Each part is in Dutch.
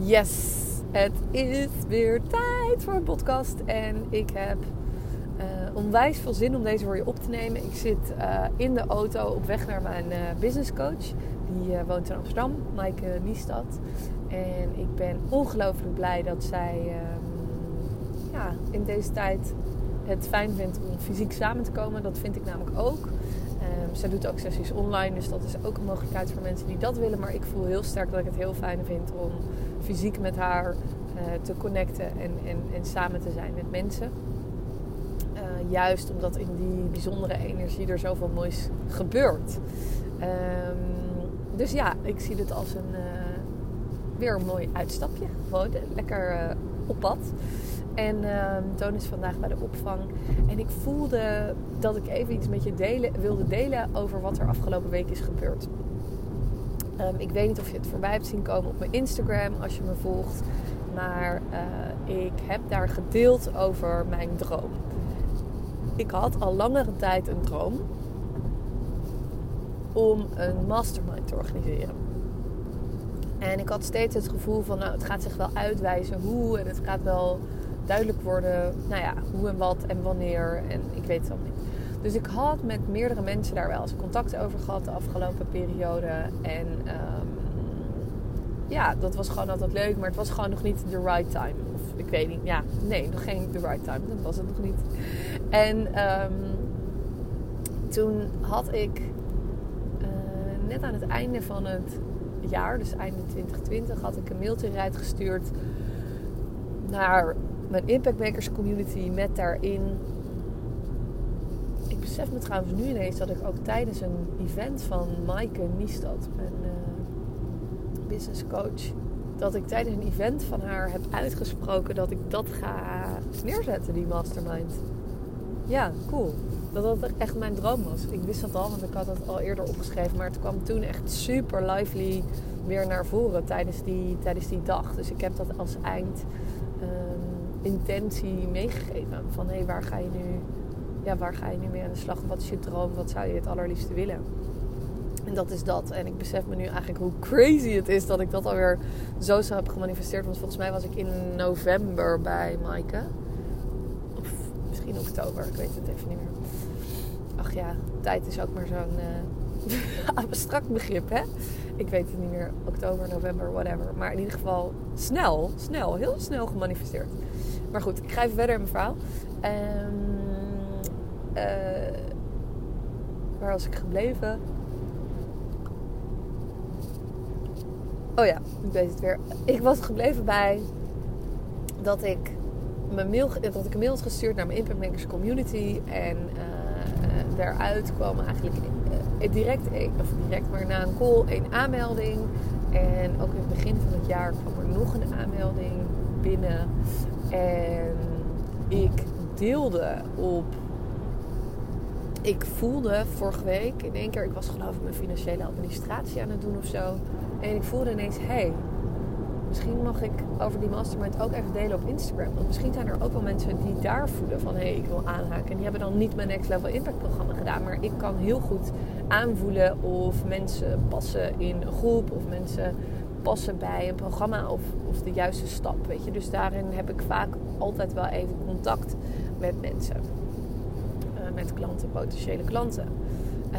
Yes, het is weer tijd voor een podcast. En ik heb uh, onwijs veel zin om deze voor je op te nemen. Ik zit uh, in de auto op weg naar mijn uh, business coach. Die woont in Amsterdam, Maaike Niestad. En ik ben ongelooflijk blij dat zij ehm, ja, in deze tijd het fijn vindt om fysiek samen te komen. Dat vind ik namelijk ook. Um, zij doet ook sessies online, dus dat is ook een mogelijkheid voor mensen die dat willen. Maar ik voel heel sterk dat ik het heel fijn vind om fysiek met haar uh, te connecten en, en, en, samen te zijn met mensen. Uh, juist omdat in die bijzondere energie er zoveel moois gebeurt. Um, dus ja, ik zie dit als een, uh, weer een mooi uitstapje. Gewoon lekker op pad. En uh, Toon is vandaag bij de opvang. En ik voelde dat ik even iets met je delen, wilde delen over wat er afgelopen week is gebeurd. Um, ik weet niet of je het voorbij hebt zien komen op mijn Instagram als je me volgt. Maar uh, ik heb daar gedeeld over mijn droom. Ik had al langere tijd een droom om een mastermind te organiseren. En ik had steeds het gevoel van, nou, het gaat zich wel uitwijzen hoe en het gaat wel duidelijk worden, nou ja, hoe en wat en wanneer. En ik weet het al niet. Dus ik had met meerdere mensen daar wel eens contact over gehad de afgelopen periode. En um, ja, dat was gewoon altijd leuk, maar het was gewoon nog niet the right time. Of ik weet niet, ja, nee, nog geen the right time. Dat was het nog niet. En um, toen had ik uh, net aan het einde van het jaar, dus einde 2020, had ik een mailtje gestuurd naar mijn Impact Makers community met daarin. Besef me trouwens nu ineens dat ik ook tijdens een event van Maaike Niestad, mijn uh, business coach, dat ik tijdens een event van haar heb uitgesproken dat ik dat ga neerzetten, die mastermind. Ja, cool. Dat dat echt mijn droom was. Ik wist dat al, want ik had het al eerder opgeschreven. Maar het kwam toen echt super lively weer naar voren tijdens die, tijdens die dag. Dus ik heb dat als eind intentie meegegeven. Van hé, hey, waar ga je nu ja, waar ga je nu mee aan de slag? Wat is je droom? Wat zou je het allerliefste willen? En dat is dat. En ik besef me nu eigenlijk hoe crazy het is dat ik dat alweer zo zo heb gemanifesteerd. Want volgens mij was ik in november bij Maaike. Of misschien oktober, ik weet het even niet meer. Ach ja, tijd is ook maar zo'n uh, abstract begrip, hè? Ik weet het niet meer. Oktober, november, whatever. Maar in ieder geval snel, snel, heel snel gemanifesteerd. Maar goed, ik ga even verder in mijn verhaal. Um, uh, waar was ik gebleven? Oh ja, ik weet het weer. Ik was gebleven bij dat ik, mijn mail, dat ik een mail had gestuurd naar mijn Impact Makers community. En uh, daaruit kwam eigenlijk uh, direct, of direct maar na een call, een aanmelding. En ook in het begin van het jaar kwam er nog een aanmelding binnen. En ik deelde op. Ik voelde vorige week in één keer, ik was geloof ik mijn financiële administratie aan het doen of zo. En ik voelde ineens, hé, hey, misschien mag ik over die mastermind ook even delen op Instagram. Want misschien zijn er ook wel mensen die daar voelen van hé, hey, ik wil aanhaken. En die hebben dan niet mijn Next Level Impact programma gedaan. Maar ik kan heel goed aanvoelen of mensen passen in een groep of mensen passen bij een programma of, of de juiste stap. Weet je? Dus daarin heb ik vaak altijd wel even contact met mensen. Met klanten, potentiële klanten. Um,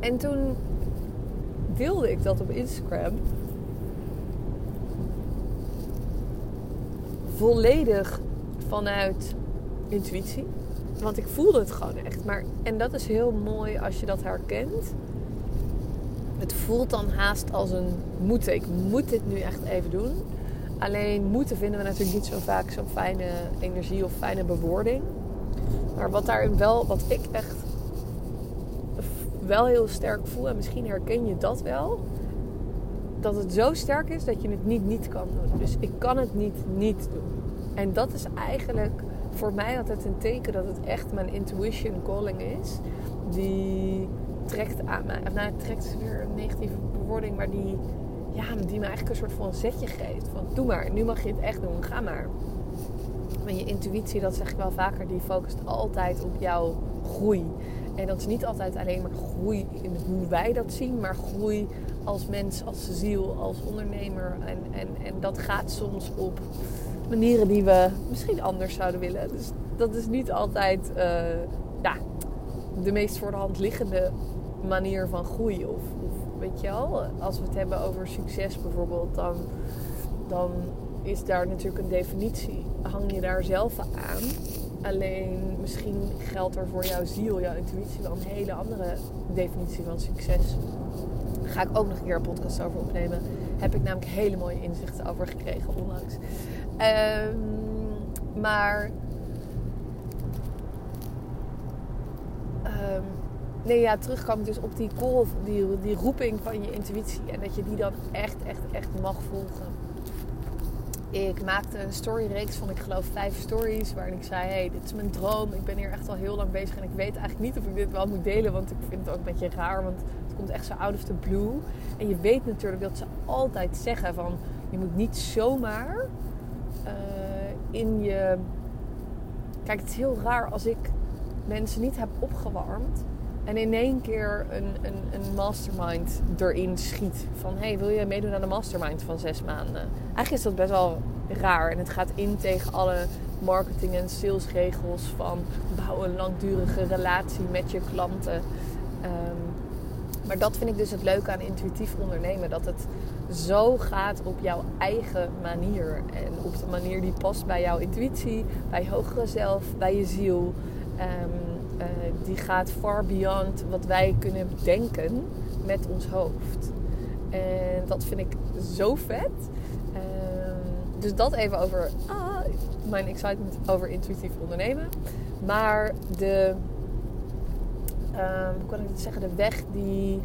en toen deelde ik dat op Instagram. Volledig vanuit intuïtie. Want ik voelde het gewoon echt. Maar, en dat is heel mooi als je dat herkent het voelt dan haast als een moeten. Ik moet dit nu echt even doen. Alleen moeten vinden we natuurlijk niet zo vaak zo'n fijne energie of fijne bewoording. Maar wat daarin wel, wat ik echt wel heel sterk voel, en misschien herken je dat wel, dat het zo sterk is dat je het niet niet kan doen. Dus ik kan het niet niet doen. En dat is eigenlijk voor mij altijd een teken dat het echt mijn intuition calling is. Die trekt aan mij. Nou, trekt is weer een negatieve bewoording, maar die, ja, die me eigenlijk een soort van zetje geeft. Van doe maar, nu mag je het echt doen, ga maar. En je intuïtie, dat zeg ik wel vaker, die focust altijd op jouw groei. En dat is niet altijd alleen maar groei in hoe wij dat zien, maar groei als mens, als ziel, als ondernemer. En, en, en dat gaat soms op manieren die we misschien anders zouden willen. Dus dat is niet altijd uh, ja, de meest voor de hand liggende manier van groei. Of, of, weet je wel, als we het hebben over succes bijvoorbeeld, dan, dan is daar natuurlijk een definitie. Hang je daar zelf aan? Alleen misschien geldt er voor jouw ziel, jouw intuïtie wel een hele andere definitie van succes. Daar ga ik ook nog een keer een podcast over opnemen. Heb ik namelijk hele mooie inzichten over gekregen onlangs. Um, maar. Um, nee, ja, terugkwam dus op die call, die, die roeping van je intuïtie. En dat je die dan echt, echt, echt mag volgen. Ik maakte een storyreeks van, ik geloof, vijf stories. Waarin ik zei: hey, dit is mijn droom. Ik ben hier echt al heel lang bezig. En ik weet eigenlijk niet of ik dit wel moet delen. Want ik vind het ook een beetje raar. Want het komt echt zo out of the blue. En je weet natuurlijk dat ze altijd zeggen: van je moet niet zomaar uh, in je. Kijk, het is heel raar als ik mensen niet heb opgewarmd en in één keer een, een, een mastermind erin schiet. Van hey, wil je meedoen aan een mastermind van zes maanden? Eigenlijk is dat best wel raar. En het gaat in tegen alle marketing- en salesregels van bouw een langdurige relatie met je klanten. Um, maar dat vind ik dus het leuke aan intuïtief ondernemen. Dat het zo gaat op jouw eigen manier. En op de manier die past bij jouw intuïtie, bij je hogere zelf, bij je ziel. Um, uh, die gaat far beyond wat wij kunnen denken met ons hoofd. En dat vind ik zo vet. Uh, dus dat even over ah, mijn excitement over intuïtief ondernemen. Maar de, uh, hoe kan ik het zeggen, de weg die,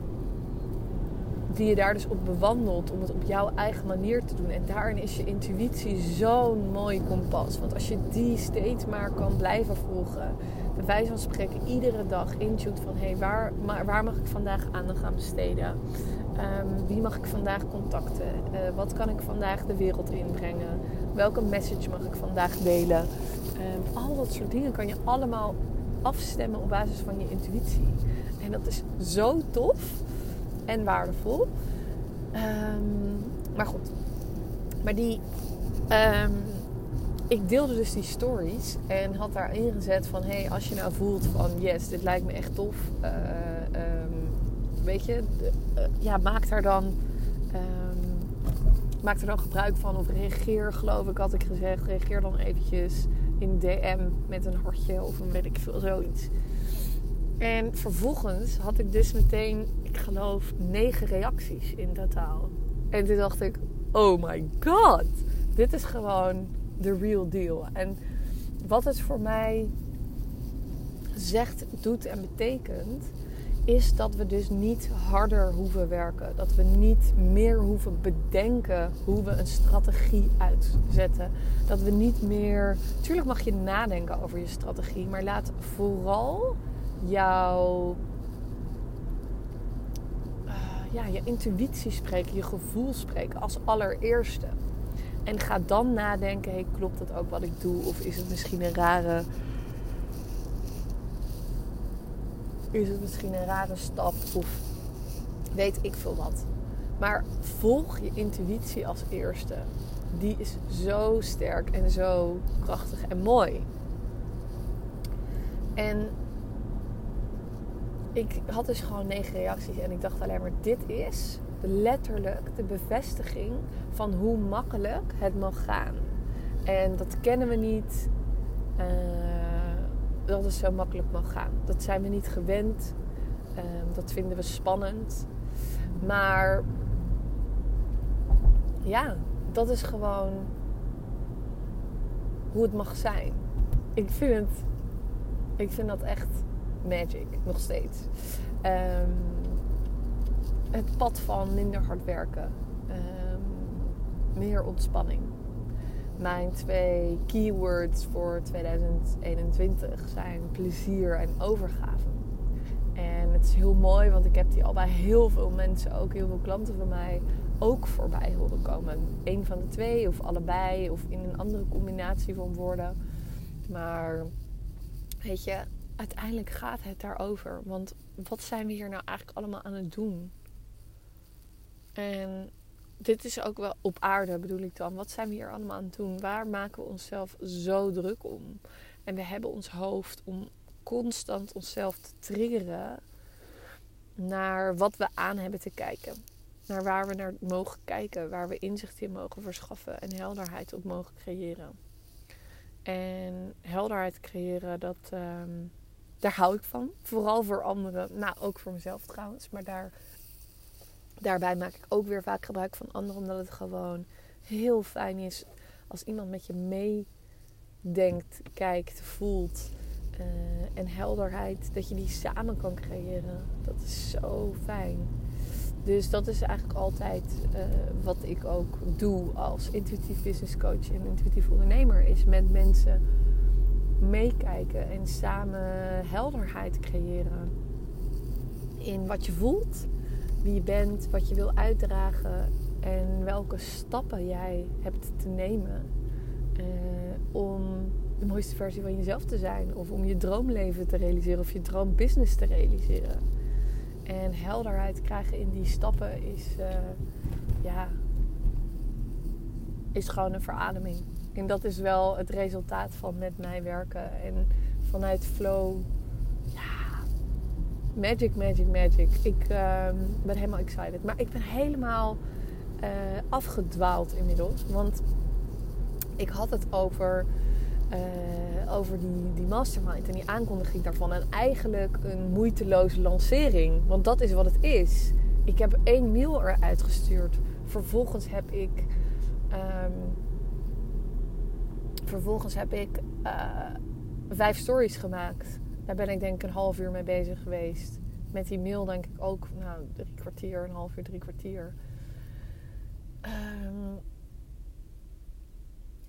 die je daar dus op bewandelt om het op jouw eigen manier te doen. En daarin is je intuïtie zo'n mooi kompas. Want als je die steeds maar kan blijven volgen bij wijze van spreken iedere dag intunt van hé, hey, waar, waar mag ik vandaag aandacht aan besteden? Um, wie mag ik vandaag contacten? Uh, wat kan ik vandaag de wereld inbrengen? Welke message mag ik vandaag delen? Um, al dat soort dingen kan je allemaal afstemmen op basis van je intuïtie. En dat is zo tof en waardevol. Um, maar goed. Maar die ik deelde dus die stories en had daarin gezet van... hé, hey, als je nou voelt van yes, dit lijkt me echt tof. Uh, um, weet je, uh, ja, maak daar dan... Um, maak er dan gebruik van of reageer, geloof ik, had ik gezegd. Reageer dan eventjes in DM met een hartje of een weet ik veel, zoiets. En vervolgens had ik dus meteen, ik geloof, negen reacties in totaal. En toen dacht ik, oh my god, dit is gewoon the real deal. En wat het voor mij zegt, doet en betekent, is dat we dus niet harder hoeven werken. Dat we niet meer hoeven bedenken hoe we een strategie uitzetten. Dat we niet meer. Tuurlijk mag je nadenken over je strategie, maar laat vooral jouw. Uh, ja, je intuïtie spreken, je gevoel spreken als allereerste. En ga dan nadenken: klopt dat ook wat ik doe? Of is het misschien een rare. Is het misschien een rare stap? Of weet ik veel wat. Maar volg je intuïtie als eerste. Die is zo sterk en zo krachtig en mooi. En ik had dus gewoon negen reacties en ik dacht alleen maar: dit is letterlijk de bevestiging van hoe makkelijk het mag gaan. En dat kennen we niet. Uh, dat het zo makkelijk mag gaan. Dat zijn we niet gewend. Uh, dat vinden we spannend. Maar ja, dat is gewoon hoe het mag zijn. Ik vind het, ik vind dat echt magic, nog steeds. Um, het pad van minder hard werken, um, meer ontspanning. Mijn twee keywords voor 2021 zijn plezier en overgave. En het is heel mooi, want ik heb die al bij heel veel mensen, ook heel veel klanten van mij, ook voorbij horen komen. Eén van de twee of allebei of in een andere combinatie van woorden. Maar weet je, uiteindelijk gaat het daarover. Want wat zijn we hier nou eigenlijk allemaal aan het doen? En dit is ook wel op aarde, bedoel ik dan. Wat zijn we hier allemaal aan het doen? Waar maken we onszelf zo druk om? En we hebben ons hoofd om constant onszelf te triggeren naar wat we aan hebben te kijken. Naar waar we naar mogen kijken, waar we inzicht in mogen verschaffen en helderheid op mogen creëren. En helderheid creëren, dat, ehm, daar hou ik van. Vooral voor anderen, nou ook voor mezelf trouwens. Maar daar, daarbij maak ik ook weer vaak gebruik van anderen, omdat het gewoon heel fijn is als iemand met je meedenkt, kijkt, voelt. Uh, en helderheid, dat je die samen kan creëren. Dat is zo fijn. Dus dat is eigenlijk altijd uh, wat ik ook doe als intuïtief business coach en intuïtief ondernemer. Is met mensen meekijken en samen helderheid creëren. In wat je voelt, wie je bent, wat je wil uitdragen en welke stappen jij hebt te nemen uh, om de mooiste versie van jezelf te zijn. Of om je droomleven te realiseren of je droombusiness te realiseren. En helderheid krijgen in die stappen is, uh, ja, is gewoon een verademing. En dat is wel het resultaat van met mij werken. En vanuit flow, ja, magic, magic, magic. Ik uh, ben helemaal excited. Maar ik ben helemaal uh, afgedwaald inmiddels. Want ik had het over uh, over die, die mastermind en die aankondiging daarvan. En eigenlijk een moeiteloze lancering. Want dat is wat het is. Ik heb één mail eruit gestuurd. Vervolgens heb ik. Um, vervolgens heb ik uh, vijf stories gemaakt. Daar ben ik denk ik een half uur mee bezig geweest. Met die mail denk ik ook nou, drie kwartier, een half uur, drie kwartier. Um,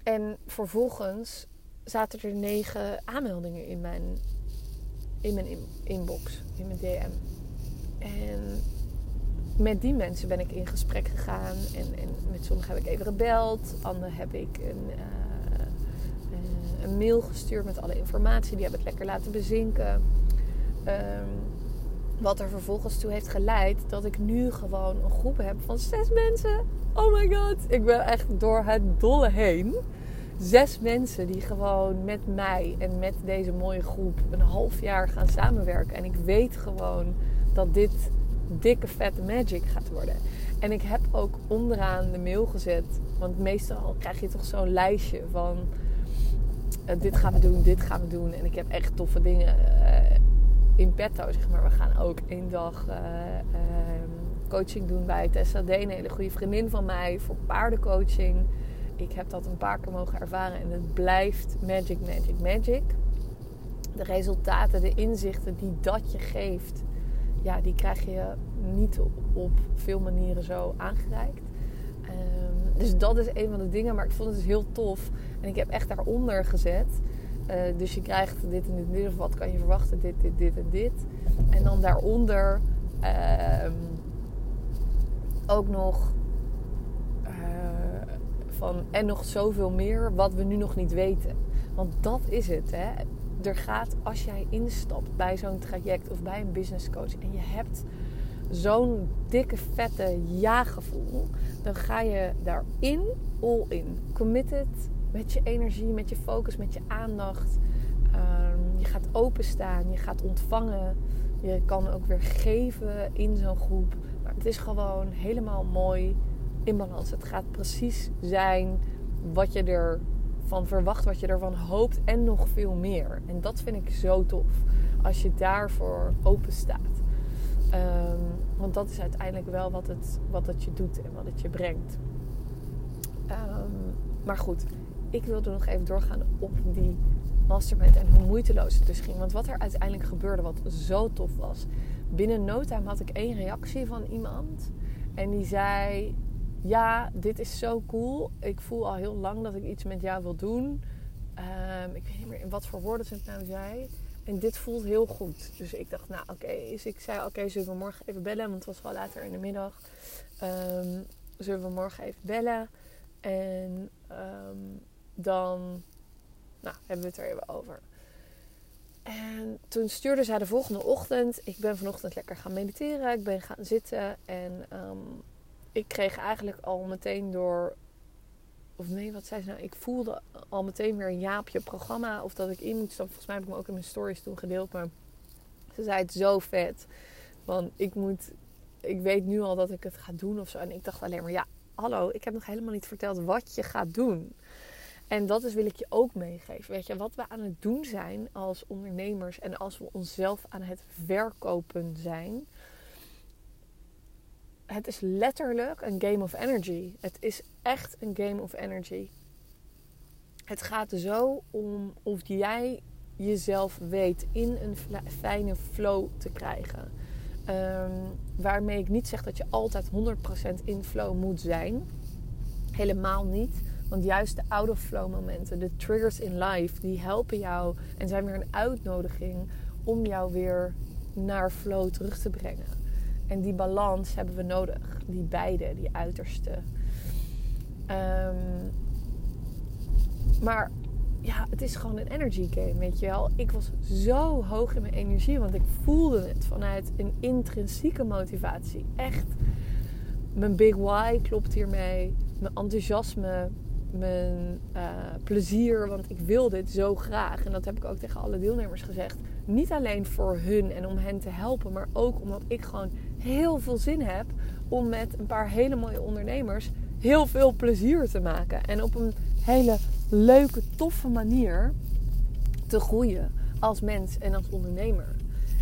en vervolgens zaten er negen aanmeldingen in mijn, in mijn inbox, in mijn DM. En met die mensen ben ik in gesprek gegaan. En, en met sommigen heb ik even gebeld. Anderen heb ik een, uh, een mail gestuurd met alle informatie. Die heb ik lekker laten bezinken. Um, wat er vervolgens toe heeft geleid dat ik nu gewoon een groep heb van zes mensen. Oh my god, ik ben echt door het dolle heen zes mensen die gewoon met mij en met deze mooie groep een half jaar gaan samenwerken. En ik weet gewoon dat dit dikke vette magic gaat worden. En ik heb ook onderaan de mail gezet, want meestal krijg je toch zo'n lijstje van uh, dit gaan we doen, dit gaan we doen. En ik heb echt toffe dingen uh, in petto, zeg maar. We gaan ook één dag uh, coaching doen bij Tessa D, een hele goede vriendin van mij, voor paardencoaching ik heb dat een paar keer mogen ervaren en het blijft magic, magic, magic. De resultaten, de inzichten die dat je geeft, ja, die krijg je niet op veel manieren zo aangereikt. Dus dat is een van de dingen, maar ik vond het dus heel tof. En ik heb echt daaronder gezet. Uh, dus je krijgt dit en dit en dit, of wat kan je verwachten, dit, dit, dit en dit. En dan daaronder um, ook nog en nog zoveel meer wat we nu nog niet weten. Want dat is het. Hè? Er gaat, als jij instapt bij zo'n traject of bij een business coach en je hebt zo'n dikke, vette ja-gevoel, dan ga je daarin, all in. Committed met je energie, met je focus, met je aandacht. Um, je gaat openstaan, je gaat ontvangen. Je kan ook weer geven in zo'n groep. Maar het is gewoon helemaal mooi in balans. Het gaat precies zijn wat je ervan verwacht, wat je ervan hoopt en nog veel meer. En dat vind ik zo tof. Als je daarvoor open staat. Um, want dat is uiteindelijk wel wat het, wat het je doet en wat het je brengt. Um, maar goed, ik wilde nog even doorgaan op die mastermind en hoe moeiteloos het dus ging. Want wat er uiteindelijk gebeurde, wat zo tof was. Binnen no time had ik één reactie van iemand. En die zei: ja, dit is zo cool. Ik voel al heel lang dat ik iets met jou wil doen. Um, ik weet niet meer in wat voor woorden ze het nou zei. En dit voelt heel goed. Dus ik dacht, nou oké. Okay. Dus ik zei, oké, zullen we morgen even bellen? Want het was wel later in de middag. Um, zullen we morgen even bellen? En um, dan nou, hebben we het er even over. En toen stuurde zij de volgende ochtend. Ik ben vanochtend lekker gaan mediteren. Ik ben gaan zitten. En ehm, ik kreeg eigenlijk al meteen door. Of nee, wat zei ze nou? Ik voelde al meteen weer een ja op je programma. Of dat ik in moet stappen. Volgens mij heb ik me ook in mijn stories toen gedeeld. Maar ze zei het zo vet. Want ik moet. Ik weet nu al dat ik het ga doen of zo. En ik dacht alleen maar, ja, hallo, ik heb nog helemaal niet verteld wat je gaat doen. En dat is wil ik je ook meegeven. Weet je, wat we aan het doen zijn als ondernemers en als we onszelf aan het verkopen zijn. Het is letterlijk een game of energy. Het is echt een game of energy. Het gaat zo om of jij jezelf weet in een fijne flow te krijgen. Um, waarmee ik niet zeg dat je altijd 100% in flow moet zijn. Helemaal niet. Want juist de out-of-flow momenten, de triggers in life, die helpen jou en zijn weer een uitnodiging om jou weer naar flow terug te brengen. En die balans hebben we nodig. Die beide, die uiterste. Um, maar ja, het is gewoon een energy game, weet je wel. Ik was zo hoog in mijn energie, want ik voelde het vanuit een intrinsieke motivatie. Echt, mijn big why klopt hiermee. Mijn enthousiasme, mijn uh, plezier, want ik wil dit zo graag. En dat heb ik ook tegen alle deelnemers gezegd. Niet alleen voor hun en om hen te helpen, maar ook omdat ik gewoon heel veel zin heb om met een paar hele mooie ondernemers heel veel plezier te maken. En op een hele leuke, toffe manier te groeien als mens en als ondernemer.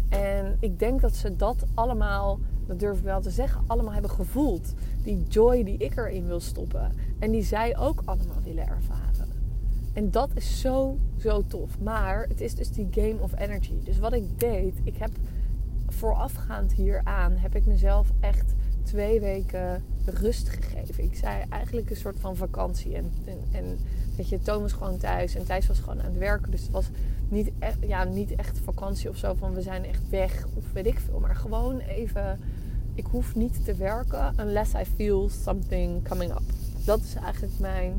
En ik denk dat ze dat allemaal, dat durf ik wel te zeggen, allemaal hebben gevoeld. Die joy die ik erin wil stoppen. En die zij ook allemaal willen ervaren. En dat is zo, zo tof. Maar het is dus die game of energy. Dus wat ik deed, ik heb voorafgaand hieraan, heb ik mezelf echt twee weken rust gegeven. Ik zei eigenlijk een soort van vakantie. En, en, en weet je, Toon was gewoon thuis en Thijs was gewoon aan het werken. Dus het was niet echt, ja, niet echt vakantie of zo van we zijn echt weg of weet ik veel. Maar gewoon even, ik hoef niet te werken unless I feel something coming up. Dat is eigenlijk mijn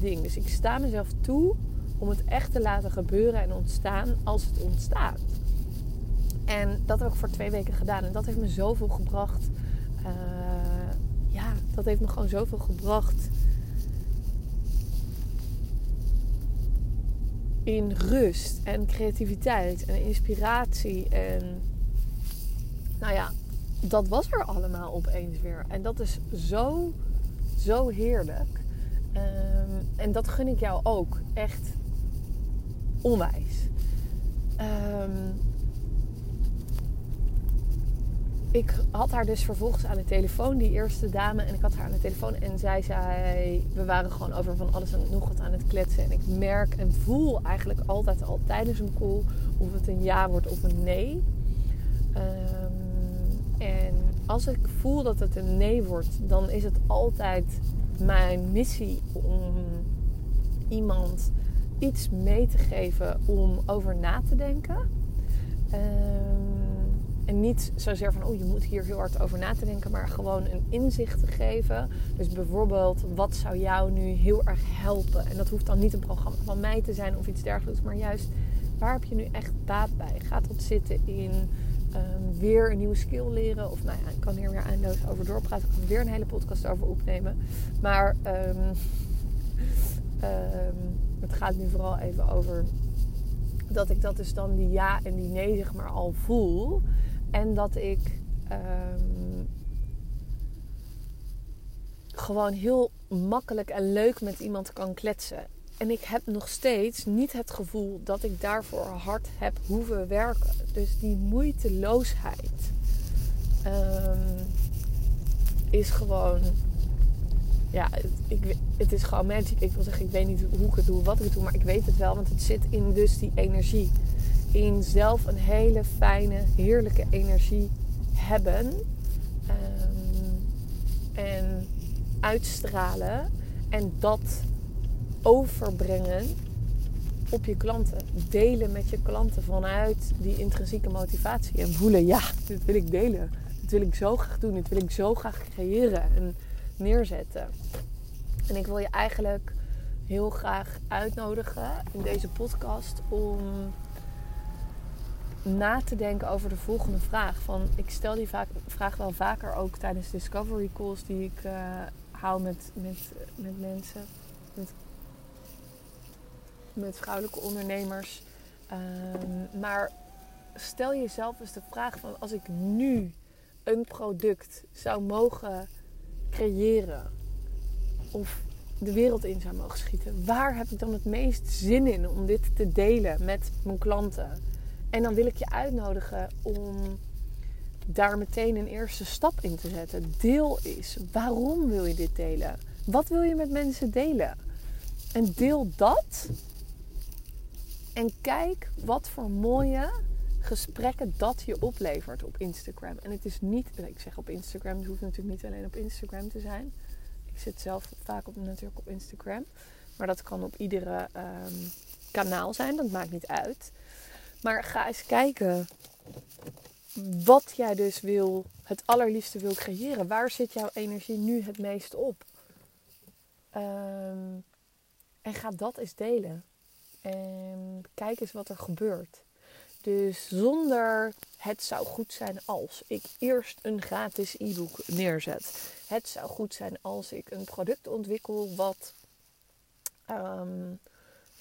ding. Dus ik sta mezelf toe om het echt te laten gebeuren en ontstaan als het ontstaat. En dat heb ik voor twee weken gedaan. En dat heeft me zoveel gebracht. Uh, ja, dat heeft me gewoon zoveel gebracht. In rust en creativiteit en inspiratie. En nou ja, dat was er allemaal opeens weer. En dat is zo, zo heerlijk. Um, en dat gun ik jou ook. Echt onwijs. Um, ik had haar dus vervolgens aan de telefoon, die eerste dame. En ik had haar aan de telefoon en zij zei... We waren gewoon over van alles en nog wat aan het kletsen. En ik merk en voel eigenlijk altijd al tijdens een call... of het een ja wordt of een nee. Um, en als ik voel dat het een nee wordt... dan is het altijd mijn missie om iemand iets mee te geven om over na te denken... Um, en niet zozeer van, oh je moet hier heel hard over na te denken, maar gewoon een inzicht te geven. Dus bijvoorbeeld, wat zou jou nu heel erg helpen? En dat hoeft dan niet een programma van mij te zijn of iets dergelijks, maar juist waar heb je nu echt baat bij? Gaat dat zitten in um, weer een nieuwe skill leren? Of nou ja, ik kan hier weer eindeloos over doorpraten. Ik kan weer een hele podcast over opnemen. Maar um, um, het gaat nu vooral even over dat ik dat dus dan die ja en die nee zeg maar al voel. En dat ik um, gewoon heel makkelijk en leuk met iemand kan kletsen. En ik heb nog steeds niet het gevoel dat ik daarvoor hard heb hoeven werken. Dus die moeiteloosheid um, is gewoon. Ja, het, ik, het is gewoon magic. Ik wil zeggen, ik weet niet hoe ik het doe, wat ik het doe, maar ik weet het wel, want het zit in dus die energie in zelf een hele fijne, heerlijke energie hebben. Um, en uitstralen. En dat overbrengen op je klanten. Delen met je klanten vanuit die intrinsieke motivatie. En voelen, ja, dit wil ik delen. Dit wil ik zo graag doen. Dit wil ik zo graag creëren en neerzetten. En ik wil je eigenlijk heel graag uitnodigen in deze podcast om na te denken over de volgende vraag. Van, ik stel die vaak, vraag wel vaker ook tijdens discovery calls die ik uh, hou met, met, met mensen. Met, met vrouwelijke ondernemers. Um, maar stel jezelf eens de vraag van als ik nu een product zou mogen creëren. Of de wereld in zou mogen schieten. Waar heb ik dan het meest zin in om dit te delen met mijn klanten? En dan wil ik je uitnodigen om daar meteen een eerste stap in te zetten. Deel is. Waarom wil je dit delen? Wat wil je met mensen delen? En deel dat. En kijk wat voor mooie gesprekken dat je oplevert op Instagram. En het is niet, ik zeg op Instagram, het hoeft natuurlijk niet alleen op Instagram te zijn. Ik zit zelf vaak op, natuurlijk op Instagram. Maar dat kan op iedere ehm, kanaal zijn, dat maakt niet uit. Maar ga eens kijken wat jij dus wil, het allerliefste wil creëren. Waar zit jouw energie nu het meest op? Um, en ga dat eens delen. En kijk eens wat er gebeurt. Dus zonder het zou goed zijn als ik eerst een gratis e-book neerzet. Het zou goed zijn als ik een product ontwikkel wat, um,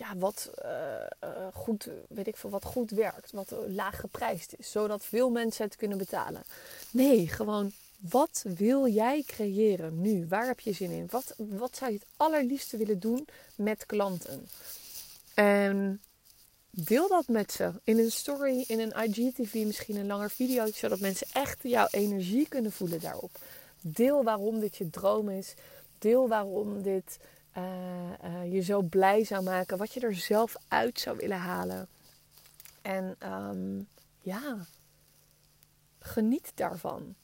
ja, wat uh, goed, weet ik veel, wat goed werkt, wat laag geprijsd is, zodat veel mensen het kunnen betalen. Nee, gewoon wat wil jij creëren nu? Waar heb je zin in? Wat, wat zou je het allerliefste willen doen met klanten? En deel dat met ze. In een story, in een IGTV, misschien een langer video. Zodat mensen echt jouw energie kunnen voelen daarop. Deel waarom dit je droom is. Deel waarom dit uh, je zo blij zou maken. Wat je er zelf uit zou willen halen. En um, ja, geniet daarvan.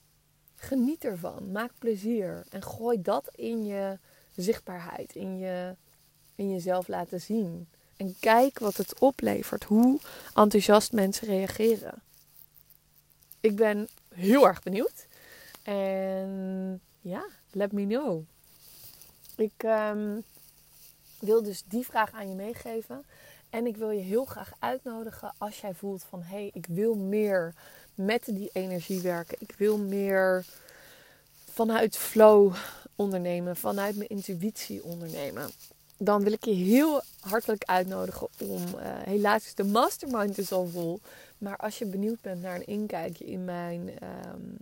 Geniet ervan. Maak plezier. En gooi dat in je zichtbaarheid. In, je, in jezelf laten zien. En kijk wat het oplevert. Hoe enthousiast mensen reageren. Ik ben heel erg benieuwd. En ja, let me know. Ik um, wil dus die vraag aan je meegeven. En ik wil je heel graag uitnodigen als jij voelt van hé, hey, ik wil meer met die energie werken. Ik wil meer vanuit flow ondernemen, vanuit mijn intuïtie ondernemen dan wil ik je heel hartelijk uitnodigen om. Uh, helaas is de mastermind dus al vol. Maar als je benieuwd bent naar een inkijkje in mijn, um,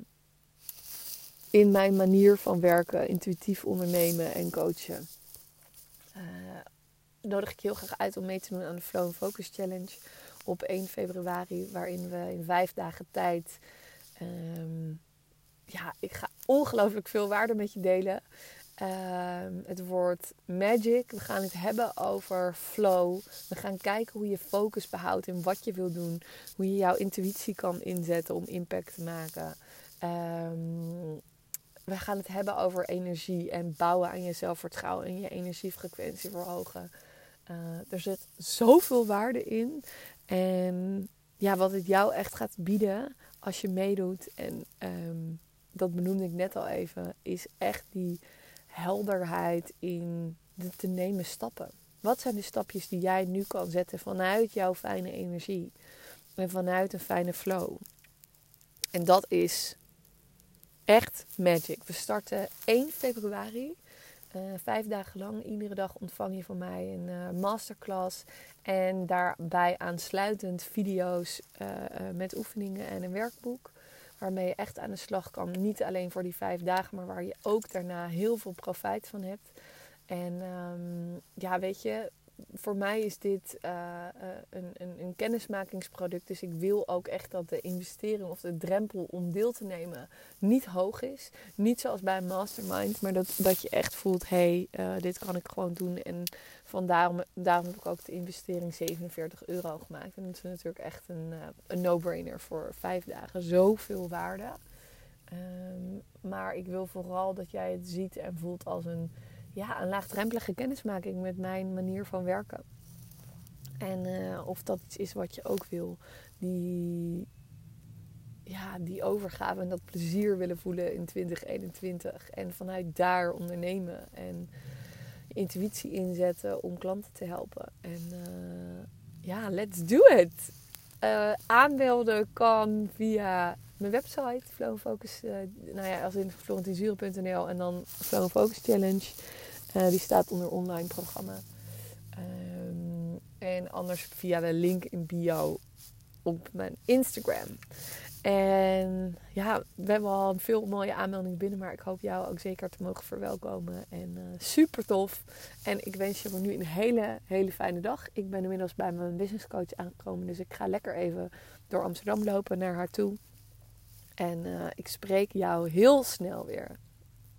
in mijn manier van werken, intuïtief ondernemen en coachen, uh, nodig ik heel graag uit om mee te doen aan de Flow Focus Challenge op 1 februari, waarin we in vijf dagen tijd. Um, ja, ik ga ongelooflijk veel waarde met je delen. Ehm, het wordt magic. We gaan het hebben over flow. We gaan kijken hoe je focus behoudt in wat je wil doen. Hoe je jouw intuïtie kan inzetten om impact te maken. Um, we gaan het hebben over energie en bouwen aan je zelfvertrouwen en je energiefrequentie verhogen. Uh, er zit zoveel waarde in. En ja, wat het jou echt gaat bieden als je meedoet. En um, dat benoemde ik net al even. Is echt die helderheid in de te nemen stappen. Wat zijn de stapjes die jij nu kan zetten vanuit jouw fijne energie en vanuit een fijne flow? En dat is echt magic. We starten 1 februari. Uh, vijf dagen lang, iedere dag ontvang je van mij een uh, masterclass. En daarbij aansluitend video's uh, met oefeningen en een werkboek. Waarmee je echt aan de slag kan. Niet alleen voor die vijf dagen, maar waar je ook daarna heel veel profijt van hebt. En um, ja, weet je, voor mij is dit uh, een, een, een, kennismakingsproduct. Dus ik wil ook echt dat de investering of de drempel om deel te nemen niet hoog is. Niet zoals bij een mastermind, maar dat, dat je echt voelt: hé, hey, uh, dit kan ik gewoon doen. En vandaar daarom heb ik ook de investering 47 euro gemaakt. En dat is natuurlijk echt een, een no-brainer voor vijf dagen. Zoveel waarde. Um, maar ik wil vooral dat jij het ziet en voelt als een ja, een laagdrempelige kennismaking met mijn manier van werken. En uh, of dat iets is wat je ook wil. Die, ja, die overgave en dat plezier willen voelen in 2021. En vanuit daar ondernemen. En intuïtie inzetten om klanten te helpen. En uh, ja, let's do it! Uh, aanmelden kan via mijn website, Flow Focus. Nou ja, als in florentinzuren.nl en dan Flow Focus Challenge. Uh, die staat onder online programma. Um, en anders via de link in bio op mijn Instagram. En ja, we hebben al veel mooie aanmeldingen binnen, maar ik hoop jou ook zeker te mogen verwelkomen. En uh, super tof. En ik wens je voor nu een hele, hele fijne dag. Ik ben inmiddels bij mijn business coach aangekomen, dus ik ga lekker even door Amsterdam lopen naar haar toe. En uh, ik spreek jou heel snel weer.